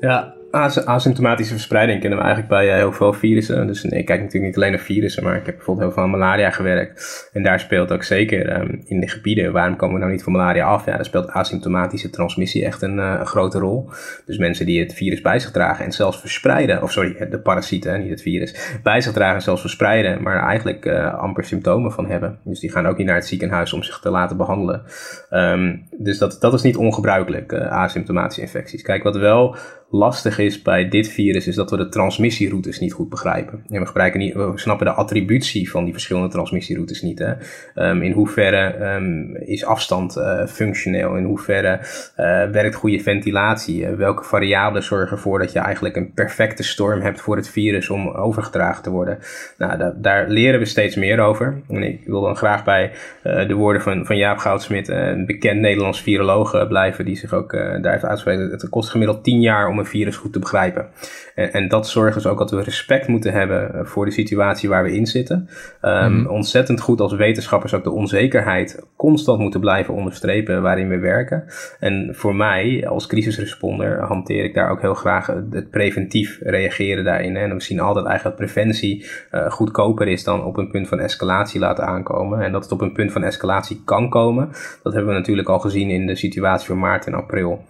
Speaker 7: Ja, as asymptomatische verspreiding kennen we eigenlijk bij heel veel virussen. Dus ik kijk natuurlijk niet alleen naar virussen, maar ik heb bijvoorbeeld heel veel aan malaria gewerkt. En daar speelt ook zeker um, in de gebieden, waarom komen we nou niet van malaria af? Ja, daar speelt asymptomatische transmissie echt een, uh, een grote rol. Dus mensen die het virus bij zich dragen en zelfs verspreiden, of sorry, de parasieten, niet het virus, bij zich dragen en zelfs verspreiden, maar eigenlijk uh, amper symptomen van hebben. Dus die gaan ook niet naar het ziekenhuis om zich te laten behandelen. Um, dus dat, dat is niet ongebruikelijk, asymptomatische infecties. Kijk, wat wel lastig is bij dit virus, is dat we de transmissieroutes niet goed begrijpen. En we, niet, snappen de attributie van die verschillende transmissieroutes niet. Hè? Ehm, in hoeverre um, is afstand uh, functioneel? In hoeverre uh, werkt goede ventilatie? Uh, welke variabelen zorgen ervoor dat je eigenlijk een perfecte storm hebt voor het virus om overgedragen te worden? Nou, da daar leren we steeds meer over. En ik wil dan graag bij de woorden van, van Jaap Goudsmit, een bekend Nederlands viroloog, blijven, die zich ook daar heeft uitgesproken. Het kost gemiddeld 10 jaar om een virus goed te begrijpen. En, en, dat zorgt dus ook dat we respect moeten hebben eh, voor de situatie waar we in zitten. Um, Ontzettend goed als wetenschappers ook de onzekerheid constant moeten blijven onderstrepen waarin we werken. En voor mij als crisisresponder hanteer ik daar ook heel graag het preventief reageren daarin. En we zien altijd eigenlijk dat preventie uh, goedkoper is dan op een punt van escalatie laten aankomen. En dat het op een punt van escalatie kan komen, dat hebben we natuurlijk al gezien in de situatie van maart en april.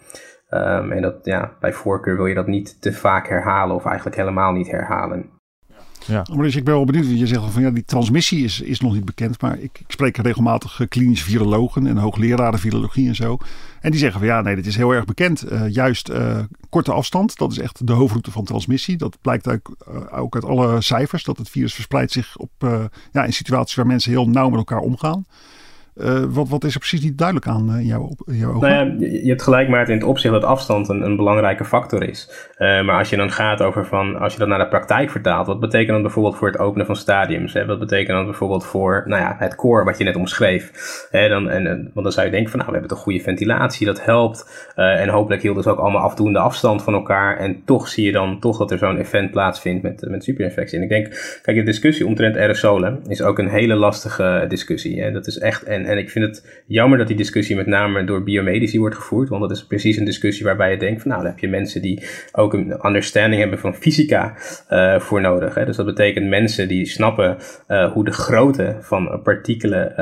Speaker 7: Um, en dat, ja, bij voorkeur wil je dat niet te vaak herhalen of eigenlijk helemaal niet herhalen.
Speaker 8: Ja. Maar dus ik ben wel benieuwd. Je zegt van ja, die transmissie is, is nog niet bekend. Maar ik, ik spreek regelmatig klinische virologen en hoogleraren virologie en zo. En die zeggen van ja, nee, dit is heel erg bekend. Uh, juist uh, korte afstand, dat is echt de hoofdroute van transmissie. Dat blijkt ook, uh, ook uit alle cijfers. Dat het virus verspreidt zich op, ja, in situaties waar mensen heel nauw met elkaar omgaan. Uh, wat, wat is er precies niet duidelijk aan uh, in jouw, jouw ogen?
Speaker 7: Nou ja, je hebt gelijk, Maarten, in het opzicht dat afstand een, een belangrijke factor is. Uh, maar als je dan gaat over van, als je dat naar de praktijk vertaalt, wat betekent dat bijvoorbeeld voor het openen van stadiums? Hè? Wat betekent dat bijvoorbeeld voor nou ja, het core wat je net omschreef? Hè? Dan, en, want dan zou je denken van, nou, we hebben toch goede ventilatie, dat helpt. en hopelijk hielden ze ook allemaal afdoende afstand van elkaar. En toch zie je dan toch dat er zo'n event plaatsvindt met, met superinfectie. En ik denk, kijk, de discussie omtrent aerosolen is ook een hele lastige discussie. Hè? Dat is echt, en ik vind het jammer dat die discussie met name door biomedici wordt gevoerd. Want dat is precies een discussie waarbij je denkt van nou, dan heb je mensen die ook een understanding hebben van fysica uh, voor nodig. Hè. Dus dat betekent mensen die snappen uh, hoe de grootte van partikelen, uh,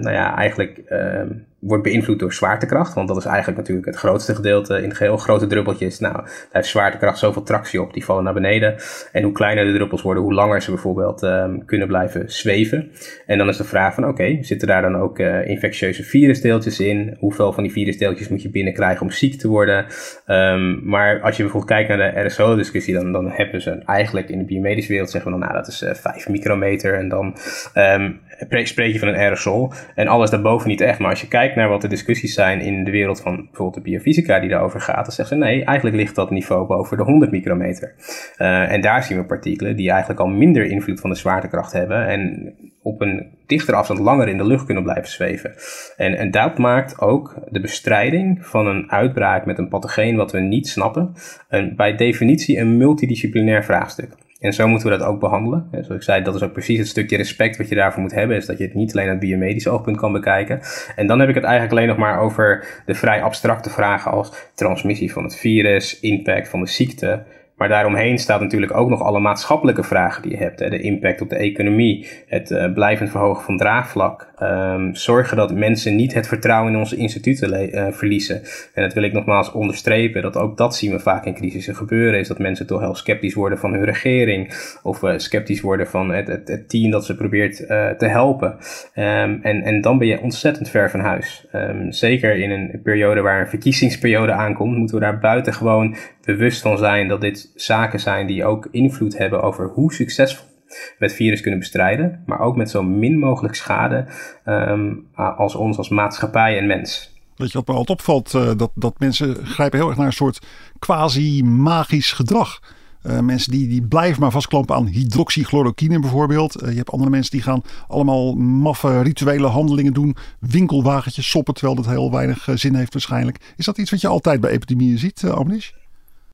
Speaker 7: nou ja, eigenlijk ehm, wordt beïnvloed door zwaartekracht. Want dat is eigenlijk natuurlijk het grootste gedeelte in het geheel. Grote druppeltjes, nou, daar heeft zwaartekracht zoveel tractie op, die vallen naar beneden. En hoe kleiner de druppels worden, hoe langer ze bijvoorbeeld um, kunnen blijven zweven. En dan is de vraag van, oké, zitten daar dan ook uh, infectieuze virusdeeltjes in? Hoeveel van die virusdeeltjes moet je binnenkrijgen om ziek te worden? Um, maar als je bijvoorbeeld kijkt naar de aerosol-discussie, dan, dan hebben ze eigenlijk in de biomedische wereld zeggen we dan, nou, dat is uh, eh, 5 micrometer. En dan um, spreek je van een aerosol. En alles daarboven niet echt. Maar als je kijkt naar wat de discussies zijn in de wereld van bijvoorbeeld de biofysica die daarover gaat, dan zeggen ze nee, eigenlijk ligt dat niveau boven de 100 micrometer. Uh, en daar zien we partikelen die eigenlijk al minder invloed van de zwaartekracht hebben en op een dichtere afstand langer in de lucht kunnen blijven zweven. En, en dat maakt ook de bestrijding van een uitbraak met een pathogeen wat we niet snappen, een, bij definitie een multidisciplinair vraagstuk. En zo moeten we dat ook behandelen. En zoals ik zei, dat is ook precies het stukje respect wat je daarvoor moet hebben. Is dat je het niet alleen uit biomedisch oogpunt kan bekijken. En dan heb ik het eigenlijk alleen nog maar over de vrij abstracte vragen als transmissie van het virus, impact van de ziekte, maar daaromheen staat natuurlijk ook nog alle maatschappelijke vragen die je hebt. Hè. De impact op de economie, het uh, blijvend verhogen van draagvlak. Um, zorgen dat mensen niet het vertrouwen in onze instituten uh, verliezen. En dat wil ik nogmaals onderstrepen, dat ook dat zien we vaak in crisissen gebeuren. Is dat mensen toch heel sceptisch worden van hun regering. Of uh, sceptisch worden van het, het, team dat ze probeert te helpen. Um, en, en dan ben je ontzettend ver van huis. Um, zeker in een periode waar een verkiezingsperiode aankomt, moeten we daar buitengewoon bewust van zijn dat dit zaken zijn die ook invloed hebben over hoe succesvol we het virus kunnen bestrijden, maar ook met zo min mogelijk schade um, als ons als maatschappij en mens.
Speaker 8: Dat je wat me altijd opvalt, uh, dat, dat mensen grijpen heel erg naar een soort quasi-magisch gedrag. Uh, mensen die, die blijven maar vastklampen aan hydroxychloroquine bijvoorbeeld. Uh, je hebt andere mensen die gaan allemaal maffe rituele handelingen doen. Winkelwagentjes soppen, terwijl dat heel weinig zin heeft waarschijnlijk. Is dat iets wat je altijd bij epidemieën ziet, Amnish?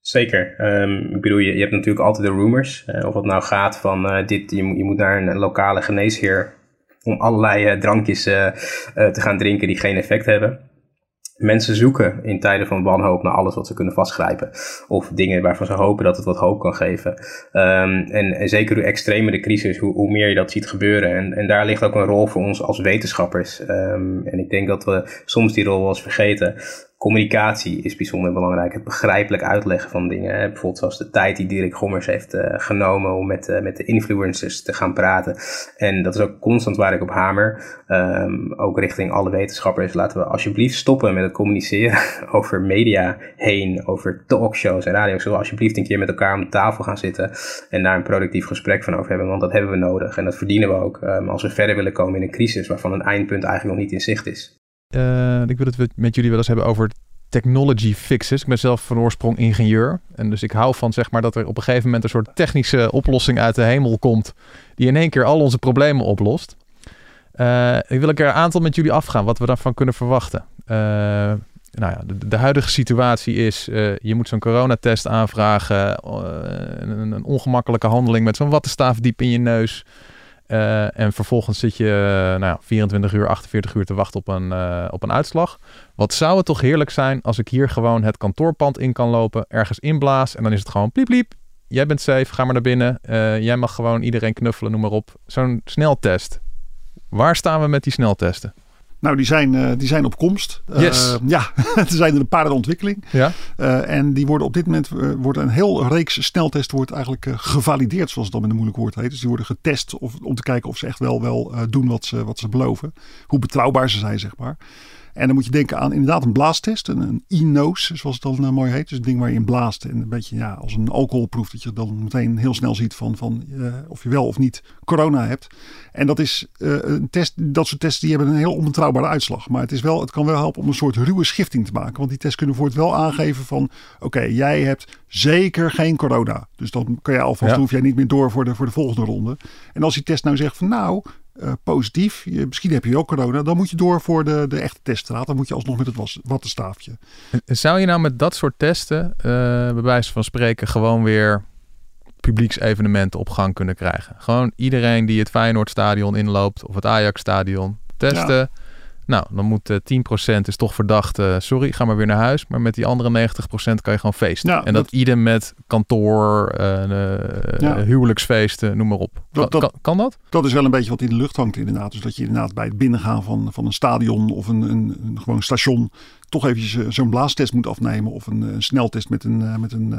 Speaker 7: Zeker. Um, ik bedoel, je, je hebt natuurlijk altijd de rumors. Uh, of het nou gaat van uh, dit, je, je moet naar een lokale geneesheer om allerlei uh, drankjes te gaan drinken die geen effect hebben. Mensen zoeken in tijden van wanhoop naar alles wat ze kunnen vastgrijpen. Of dingen waarvan ze hopen dat het wat hoop kan geven. Um, en, zeker hoe extremer de crisis, hoe, hoe, meer je dat ziet gebeuren. En, en daar ligt ook een rol voor ons als wetenschappers. Um, en ik denk dat we soms die rol wel eens vergeten. Communicatie is bijzonder belangrijk. Het begrijpelijk uitleggen van dingen. Bijvoorbeeld zoals de tijd die Dirk Gommers heeft uh, genomen om met, uh, met de influencers te gaan praten. En dat is ook constant waar ik op hamer. Um, ook richting alle wetenschappers. Laten we alsjeblieft stoppen met het communiceren over media heen. Over talkshows en radio. Zullen we alsjeblieft een keer met elkaar om tafel gaan zitten. En daar een productief gesprek van over hebben. Want dat hebben we nodig. En dat verdienen we ook. Um, als we verder willen komen in een crisis waarvan een eindpunt eigenlijk nog niet in zicht is.
Speaker 3: Uh, ik wil het met jullie wel eens hebben over technology fixes. Ik ben zelf van oorsprong ingenieur. En dus ik hou van zeg maar dat er op een gegeven moment een soort technische oplossing uit de hemel komt. Die in één keer al onze problemen oplost. Uh, ik wil keer een aantal met jullie afgaan. Wat we daarvan kunnen verwachten. Uh, nou ja, de, huidige situatie is, je moet zo'n coronatest aanvragen. Een, een, ongemakkelijke handeling met zo'n wattenstaaf diep in je neus. Uh, en vervolgens zit je uh, nou ja, 24 uur, 48 uur te wachten op een, uh, op een uitslag. Wat zou het toch heerlijk zijn als ik hier gewoon het kantoorpand in kan lopen, ergens inblaas en dan is het gewoon pliep pliep. Jij bent safe, ga maar naar binnen. jij mag gewoon iedereen knuffelen, noem maar op. Zo'n sneltest. Waar staan we met die sneltesten?
Speaker 8: Nou, die zijn, uh, die zijn op komst.
Speaker 3: Yes.
Speaker 8: Uh, ja, er zijn er een paar in ontwikkeling.
Speaker 3: Ja.
Speaker 8: Uh, en die worden op dit moment wordt een heel reeks sneltesten wordt eigenlijk gevalideerd, zoals het dan met een moeilijk woord heet. Dus die worden getest of, om te kijken of ze echt wel, wel doen wat ze, wat ze beloven. Hoe betrouwbaar ze zijn, zeg maar. En dan moet je denken aan inderdaad een blaastest, een, een e-nose, zoals het dan uh, mooi heet. Dus een ding waar je in blaast en een beetje ja, als een alcoholproef, dat je dan meteen heel snel ziet van, van uh, of je wel of niet corona hebt. En dat is uh, een test, dat soort tests die hebben een heel onbetrouwbare uitslag. Maar het, is wel, het kan wel helpen om een soort ruwe schifting te maken. Want die tests kunnen voor het wel aangeven van, oké, okay, jij hebt zeker geen corona. Dus dan kan je alvast, ja. hoef jij niet meer door voor de, voor de volgende ronde. En als die test nou zegt van, nou, uh, positief. Je, misschien heb je ook corona. Dan moet je door voor de, de echte teststraat. Dan moet je alsnog met het was, wattenstaafje.
Speaker 3: Zou je nou met dat soort testen, uh, bij wijze van spreken, gewoon weer publieksevenementen op gang kunnen krijgen? Gewoon iedereen die het Feyenoordstadion inloopt of het Ajax-stadion testen. Ja. Nou, dan moet uh, 10% is toch verdacht. Uh, sorry, ga maar weer naar huis. Maar met die andere 90% kan je gewoon feesten.
Speaker 8: Ja,
Speaker 3: en dat, dat idem met kantoor, uh, ja. huwelijksfeesten, noem maar op.
Speaker 8: Dat, dat,
Speaker 3: kan, kan, dat?
Speaker 8: Dat is wel een beetje wat in de lucht hangt inderdaad. Dus dat je inderdaad bij het binnengaan van, van een stadion of een, een, een gewoon station toch eventjes zo'n blaastest moet afnemen. Of een, een sneltest met, een, met een,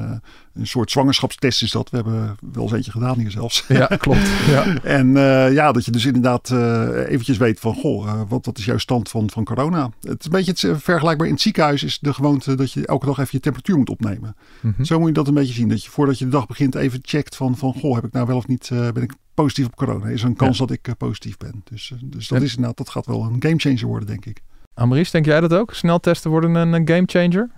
Speaker 8: een soort zwangerschapstest is dat. We hebben wel eens eentje gedaan hier zelfs.
Speaker 3: Ja, klopt. Ja.
Speaker 8: en uh, ja, dat je dus inderdaad uh, eventjes weet van, goh, uh, wat, wat is jouw stand van, van corona? Het is een beetje het, vergelijkbaar in het ziekenhuis is de gewoonte dat je elke dag even je temperatuur moet opnemen. Mm -hmm. Zo moet je dat een beetje zien. Dat je voordat je de dag begint even checkt van, van goh, heb ik nou wel of niet, ben ik positief op corona? Is er een kans ja. dat ik positief ben? Dus, dus dat en... is inderdaad, dat gaat wel een gamechanger worden, denk ik.
Speaker 3: Amaris, denk jij dat ook? Sneltesten worden een, gamechanger?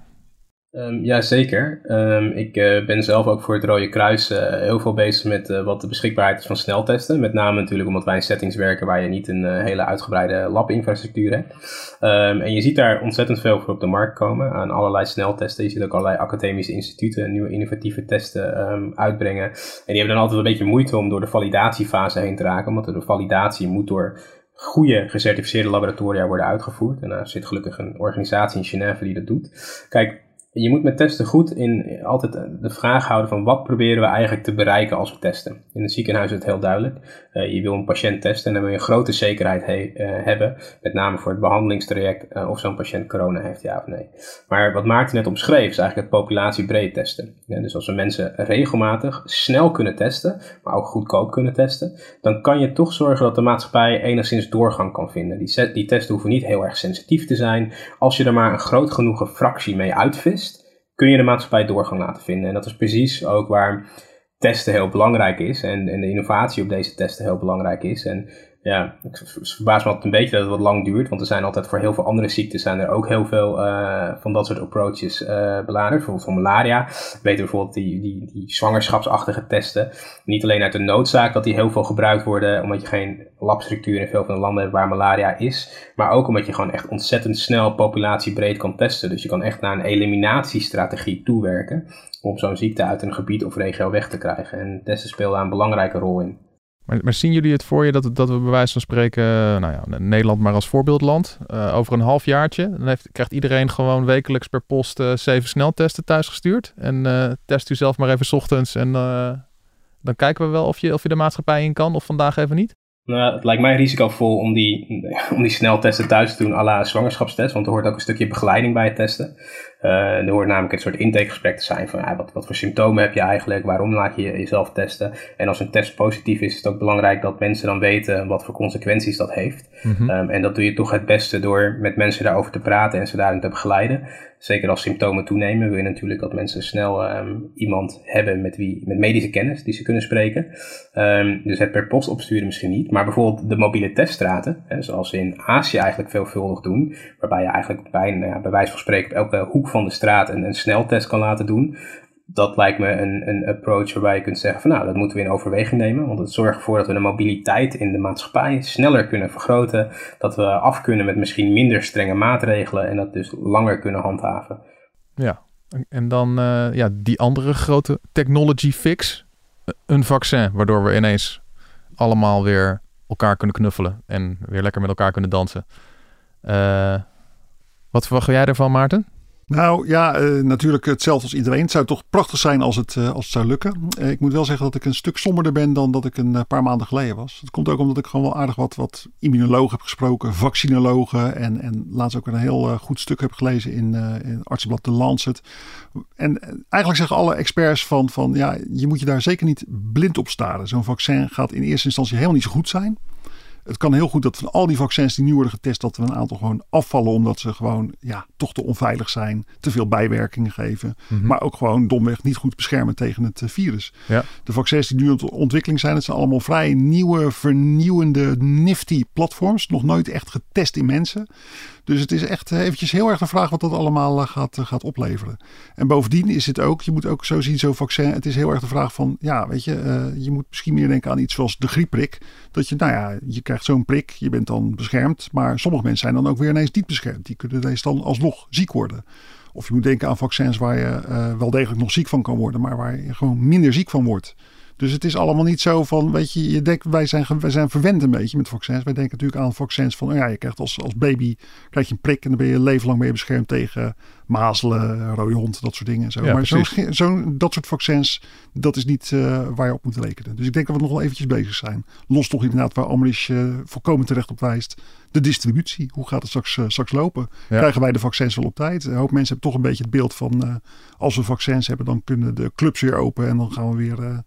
Speaker 7: Um, ja, zeker. Um, ik uh, ben zelf ook voor het Rode Kruis uh, heel veel bezig met uh, wat de beschikbaarheid is van sneltesten. Met name natuurlijk omdat wij in settings werken waar je niet een hele uitgebreide lab-infrastructuur hebt. Um, en je ziet daar ontzettend veel voor op de markt komen aan allerlei sneltesten. Je ziet ook allerlei academische instituten nieuwe innovatieve testen uitbrengen. En die hebben dan altijd een beetje moeite om door de validatiefase heen te raken. Omdat de validatie moet door goede gecertificeerde laboratoria worden uitgevoerd. En daar zit gelukkig een organisatie in Genève die dat doet. Kijk, je moet met testen goed in altijd de vraag houden van wat proberen we eigenlijk te bereiken als we testen. In het ziekenhuis is het heel duidelijk. Uh, je wil een patiënt testen en dan wil je grote zekerheid he uh, hebben. Met name voor het behandelingstraject uh, of zo'n patiënt corona heeft, ja of nee. Maar wat Maarten net omschreef is eigenlijk het populatiebreed testen. Dus als we mensen regelmatig snel kunnen testen, maar ook goedkoop kunnen testen, dan kan je toch zorgen dat de maatschappij enigszins doorgang kan vinden. Die, die testen hoeven niet heel erg sensitief te zijn. Als je er maar een groot genoeg fractie mee uitvist, kun je de maatschappij doorgang laten vinden. En dat is precies ook waar testen heel belangrijk is en, en de innovatie op deze testen heel belangrijk is. En ja, ik verbaas me altijd een beetje dat het wat lang duurt, want er zijn altijd voor heel veel andere ziektes zijn er ook heel veel uh, van dat soort approaches uh. Bijvoorbeeld voor malaria weten we bijvoorbeeld die, die, die zwangerschapsachtige testen. Niet alleen uit de noodzaak dat die heel veel gebruikt worden, omdat je geen labstructuur in veel van de landen hebt waar malaria is, maar ook omdat je gewoon echt ontzettend snel populatiebreed kan testen. Dus je kan echt naar een eliminatiestrategie toewerken om zo'n ziekte uit een gebied of regio weg te krijgen. En testen spelen daar een belangrijke rol in.
Speaker 3: Maar, maar, zien jullie het voor je dat, dat we bij wijze van spreken, nou ja, Nederland maar als voorbeeldland, uh, over een half jaartje, dan heeft, krijgt iedereen gewoon wekelijks per post uh, zeven sneltesten thuisgestuurd. En test u zelf maar even ochtends en dan kijken we wel of je, of je de maatschappij in kan of vandaag even niet?
Speaker 7: Nou, het lijkt mij risicovol om die, om die sneltesten thuis te doen à la zwangerschapstest, want er hoort ook een stukje begeleiding bij het testen. Uh, er hoort namelijk een soort intakegesprek te zijn van ja, wat, wat voor symptomen heb je eigenlijk, waarom laat je jezelf testen. En als een test positief is, is het ook belangrijk dat mensen dan weten wat voor consequenties dat heeft.
Speaker 3: Mhm.
Speaker 7: Um, en dat doe je toch het beste door met mensen daarover te praten en ze daarin te begeleiden. Zeker als symptomen toenemen, wil je natuurlijk dat mensen snel um, iemand hebben met, wie, met medische kennis die ze kunnen spreken. Um, dus het per post opsturen misschien niet, maar bijvoorbeeld de mobiele teststraten, hè, zoals ze in Azië eigenlijk veelvuldig doen, waarbij je eigenlijk bij, nou ja, bij wijze van spreken op elke hoek van de straat een, een sneltest kan laten doen. Dat lijkt me een, een approach waarbij je kunt zeggen van nou, dat moeten we in overweging nemen. Want het zorgt ervoor dat we de mobiliteit in de maatschappij sneller kunnen vergroten. Dat we af kunnen met misschien minder strenge maatregelen en dat dus langer kunnen handhaven.
Speaker 3: Ja, en dan uh, ja, die andere grote technology fix. Een vaccin, waardoor we ineens allemaal weer elkaar kunnen knuffelen en weer lekker met elkaar kunnen dansen. Uh, wat verwacht jij ervan, Maarten?
Speaker 8: Nou ja, uh, natuurlijk hetzelfde als iedereen. Het zou toch prachtig zijn als het, uh, als het zou lukken. Ik moet wel zeggen dat ik een stuk somberder ben dan dat ik een paar maanden geleden was. Dat komt ook omdat ik gewoon wel aardig wat, wat immunologen heb gesproken, vaccinologen. En, en laatst ook een heel goed stuk heb gelezen in, in artsenblad The Lancet. En eigenlijk zeggen alle experts van, van ja, je moet je daar zeker niet blind op staren. Zo'n vaccin gaat in eerste instantie helemaal niet zo goed zijn. Het kan heel goed dat van al die vaccins die nu worden getest, dat er een aantal gewoon afvallen. Omdat ze gewoon ja, toch te onveilig zijn. Te veel bijwerkingen geven.
Speaker 3: Mhm.
Speaker 8: Maar ook gewoon domweg niet goed beschermen tegen het uh, virus.
Speaker 3: Ja.
Speaker 8: De vaccins die nu in ontwikkeling zijn, het zijn allemaal vrij nieuwe, vernieuwende, nifty platforms. Nog nooit echt getest in mensen. Dus het is echt eventjes heel erg de vraag wat dat allemaal uh, gaat, uh, gaat opleveren. En bovendien is het ook, je moet ook zo zien, zo'n vaccin. Het is heel erg de vraag van, ja, weet je, uh, je moet misschien meer denken aan iets zoals de griepprik. Dat je, nou ja, je krijgt zo'n prik, je bent dan beschermd. Maar sommige mensen zijn dan ook weer ineens niet beschermd. Die kunnen ineens dan alsnog ziek worden. Of je moet denken aan vaccins waar je wel degelijk nog ziek van kan worden, maar waar je gewoon minder ziek van wordt. Dus het is allemaal niet zo van, weet je, je denkt, wij zijn, wij zijn verwend een beetje met vaccins. Wij denken natuurlijk aan vaccins van, ja, je krijgt als, als baby krijg je een prik en dan ben je leven lang mee beschermd tegen mazelen, rode hond, dat soort dingen. Zo.
Speaker 3: Ja,
Speaker 8: maar zo'n, zo'n, dat soort vaccins, dat is niet uh, waar je op moet rekenen. Dus ik denk dat we nog wel eventjes bezig zijn. Los toch inderdaad waar Amrish uh, volkomen terecht op wijst. De distributie, hoe gaat het straks, uh, straks lopen?
Speaker 3: Ja.
Speaker 8: Krijgen wij de vaccins wel op tijd? Een hoop mensen hebben toch een beetje het beeld van, als we vaccins hebben, dan kunnen de clubs weer open en dan gaan we weer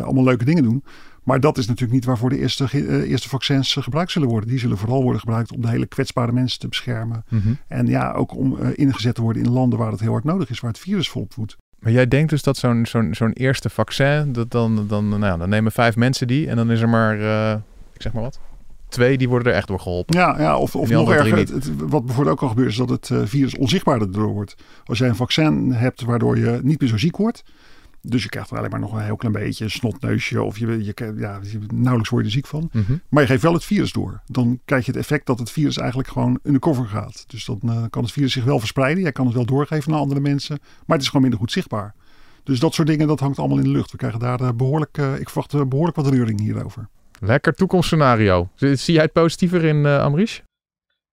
Speaker 8: allemaal leuke dingen doen. Maar dat is natuurlijk niet waarvoor de eerste, uh, eerste vaccins uh, gebruikt zullen worden. Die zullen vooral worden gebruikt om de hele kwetsbare mensen te beschermen.
Speaker 3: Mm -hmm.
Speaker 8: En ja, ook om ingezet te worden in landen waar het heel hard nodig is, waar het virus volop voedt.
Speaker 3: Maar jij denkt dus dat zo'n zo'n zo'n eerste vaccin, dat dan, dan, nou ja, dan nemen vijf mensen die en dan is er maar, ik zeg maar wat, twee die worden er echt door geholpen.
Speaker 8: Ja, ja of, of nog erger, het, het, wat bijvoorbeeld ook al gebeurt, is dat het virus onzichtbaarder door wordt. Als jij een vaccin hebt waardoor je niet meer zo ziek wordt, dus je krijgt er alleen maar nog een heel klein beetje een snotneusje. Of je, je, ja, nauwelijks word je er ziek van.
Speaker 3: Mm -hmm.
Speaker 8: Maar je geeft wel het virus door. Dan krijg je het effect dat het virus eigenlijk gewoon undercover gaat. Dus dan uh, kan het virus zich wel verspreiden. Jij kan het wel doorgeven naar andere mensen. Maar het is gewoon minder goed zichtbaar. Dus dat soort dingen, dat hangt allemaal in de lucht. We krijgen daar uh, behoorlijk, uh, ik verwacht behoorlijk wat reuring hierover.
Speaker 3: Lekker toekomstscenario. Zie jij het positiever in, uh, Amrish?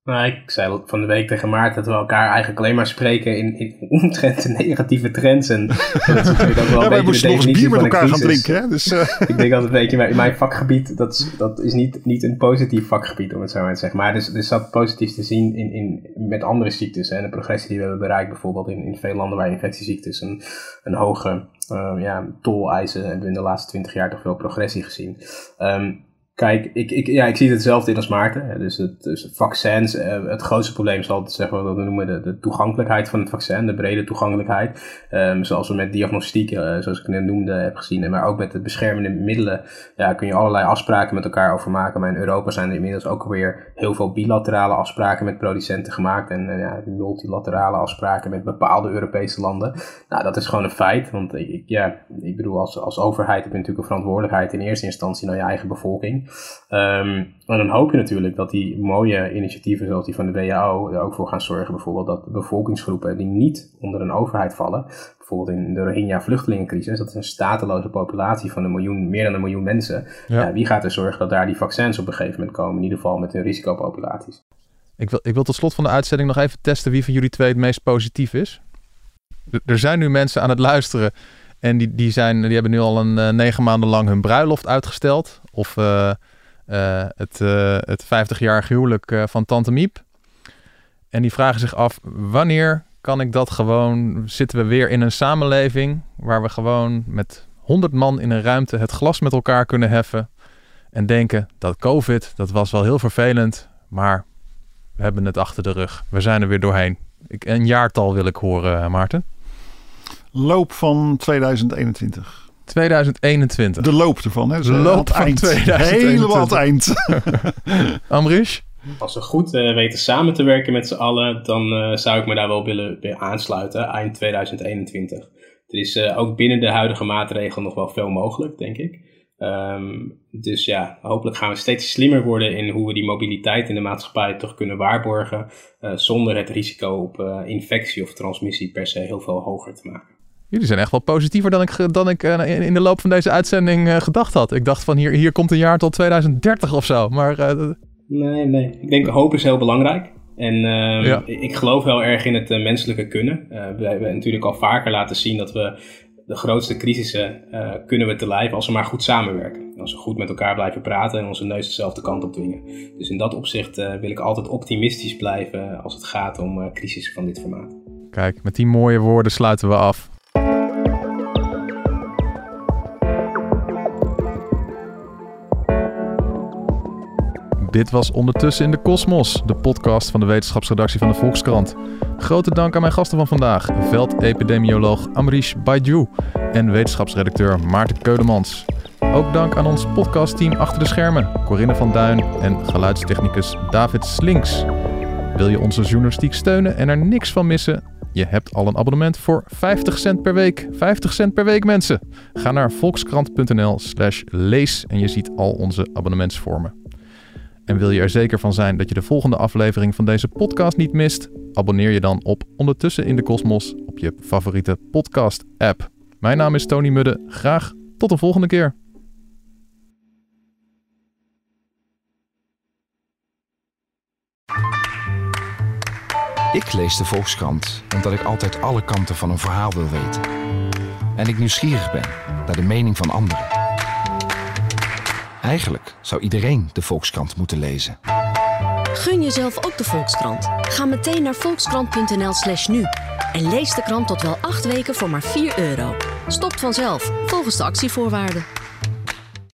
Speaker 7: Nou, ik zei van de week tegen Maarten dat we elkaar eigenlijk alleen maar spreken in, in omtrent negatieve trends. En dat is natuurlijk ook wel
Speaker 8: ja,
Speaker 7: een
Speaker 8: wij
Speaker 7: beetje de
Speaker 8: nog eens bier met elkaar gaan drinken. Hè? Dus, uh...
Speaker 7: Ik denk een beetje in mijn vakgebied, dat is, dat is niet, niet een positief vakgebied om het zo maar te zeggen. Maar er is, er is dat positief te zien in, in, met andere ziektes. En de progressie die we hebben bereikt bijvoorbeeld in, in veel landen waar infectieziektes een, een hoge uh, ja, tol eisen. Hebben we in de laatste twintig jaar toch veel progressie gezien. Um, Kijk, ik, ik, ja, ik zie het hetzelfde in als Maarten. Dus, het, dus vaccins, uh, het grootste probleem is altijd zeggen wat we noemen de, de toegankelijkheid van het vaccin, de brede toegankelijkheid. Um, zoals we met diagnostiek, uh, zoals ik net noemde, heb gezien. Maar ook met de beschermende middelen ja, kun je allerlei afspraken met elkaar over maken. Maar in Europa zijn er inmiddels ook alweer heel veel bilaterale afspraken met producenten gemaakt. En uh, ja, multilaterale afspraken met bepaalde Europese landen. Nou, dat is gewoon een feit. Want ik, ja, ik bedoel, als, als overheid heb je natuurlijk een verantwoordelijkheid in eerste instantie naar je eigen bevolking. Um, en dan hoop je natuurlijk dat die mooie initiatieven zoals die van de WHO er ook voor gaan zorgen bijvoorbeeld dat bevolkingsgroepen die niet onder een overheid vallen, bijvoorbeeld in de Rohingya vluchtelingencrisis, dat is een stateloze populatie van een miljoen, meer dan een miljoen mensen,
Speaker 3: Ja.
Speaker 7: wie gaat er zorgen dat daar die vaccins op een gegeven moment komen, in ieder geval met hun risicopopulaties.
Speaker 3: Ik wil, ik wil tot slot van de uitzending nog even testen wie van jullie twee het meest positief is. Er zijn nu mensen aan het luisteren en die, die, zijn, die hebben nu al een eh, negen maanden lang hun bruiloft uitgesteld. Of eh, eh, het, het 50-jarig huwelijk van Tante Miep. En die vragen zich af, wanneer kan ik dat gewoon... Zitten we weer in een samenleving waar we gewoon met 100 man in een ruimte het glas met elkaar kunnen heffen... en denken dat COVID, dat was wel heel vervelend, maar we hebben het achter de rug. We zijn er weer doorheen. Ik, een jaartal wil ik horen, Maarten.
Speaker 8: Loop van 2021.
Speaker 3: 2021.
Speaker 8: De loop ervan, hè?
Speaker 3: De loop van
Speaker 8: eind.
Speaker 3: 2021.
Speaker 8: Helemaal aan het eind.
Speaker 3: Amrish?
Speaker 7: Als we goed uh, weten samen te werken met z'n allen, dan uh, zou ik me daar wel willen bij aansluiten, eind 2021. Er is uh, ook binnen de huidige maatregelen nog wel veel mogelijk, denk ik. Um, dus ja, hopelijk gaan we steeds slimmer worden in hoe we die mobiliteit in de maatschappij toch kunnen waarborgen, zonder het risico op infectie of transmissie per se heel veel hoger te maken.
Speaker 3: Jullie zijn echt wel positiever dan ik, dan ik uh, in de loop van deze uitzending uh, gedacht had. Ik dacht van hier, hier komt een jaar tot 2030 of zo. Maar, uh,
Speaker 7: nee, nee. Ik denk hoop is heel belangrijk. En ehm, ja. ik geloof heel erg in het menselijke kunnen. we hebben natuurlijk al vaker laten zien dat we de grootste crisissen kunnen we te lijf als we maar goed samenwerken. Als we goed met elkaar blijven praten en onze neus dezelfde kant op dwingen. Dus in dat opzicht wil ik altijd optimistisch blijven als het gaat om crisissen van dit formaat.
Speaker 3: Kijk, met die mooie woorden sluiten we af. Dit was Ondertussen in de Kosmos, de podcast van de wetenschapsredactie van de Volkskrant. Grote dank aan mijn gasten van vandaag, veldepidemioloog Amrish Baiju en wetenschapsredacteur Maarten Keudemans. Ook dank aan ons podcastteam achter de schermen, Corinne van Duin en geluidstechnicus David Slinks. Wil je onze journalistiek steunen en er niks van missen? Je hebt al een abonnement voor 50 cent per week. 50 cent per week, mensen. Ga naar volkskrant.nl/slash lees en je ziet al onze abonnementsvormen. En wil je er zeker van zijn dat je de volgende aflevering van deze podcast niet mist? Abonneer je dan op Ondertussen in de Kosmos op je favoriete podcast-app. Mijn naam is Tony Mudde. Graag tot de volgende keer.
Speaker 2: Ik lees de Volkskrant omdat ik altijd alle kanten van een verhaal wil weten. En ik nieuwsgierig ben naar de mening van anderen. Eigenlijk zou iedereen de Volkskrant moeten lezen.
Speaker 1: Gun jezelf ook de Volkskrant. Ga meteen naar volkskrant.nl/slash nu en lees de krant tot wel acht weken voor maar 4 euro. Stopt vanzelf, volgens de actievoorwaarden.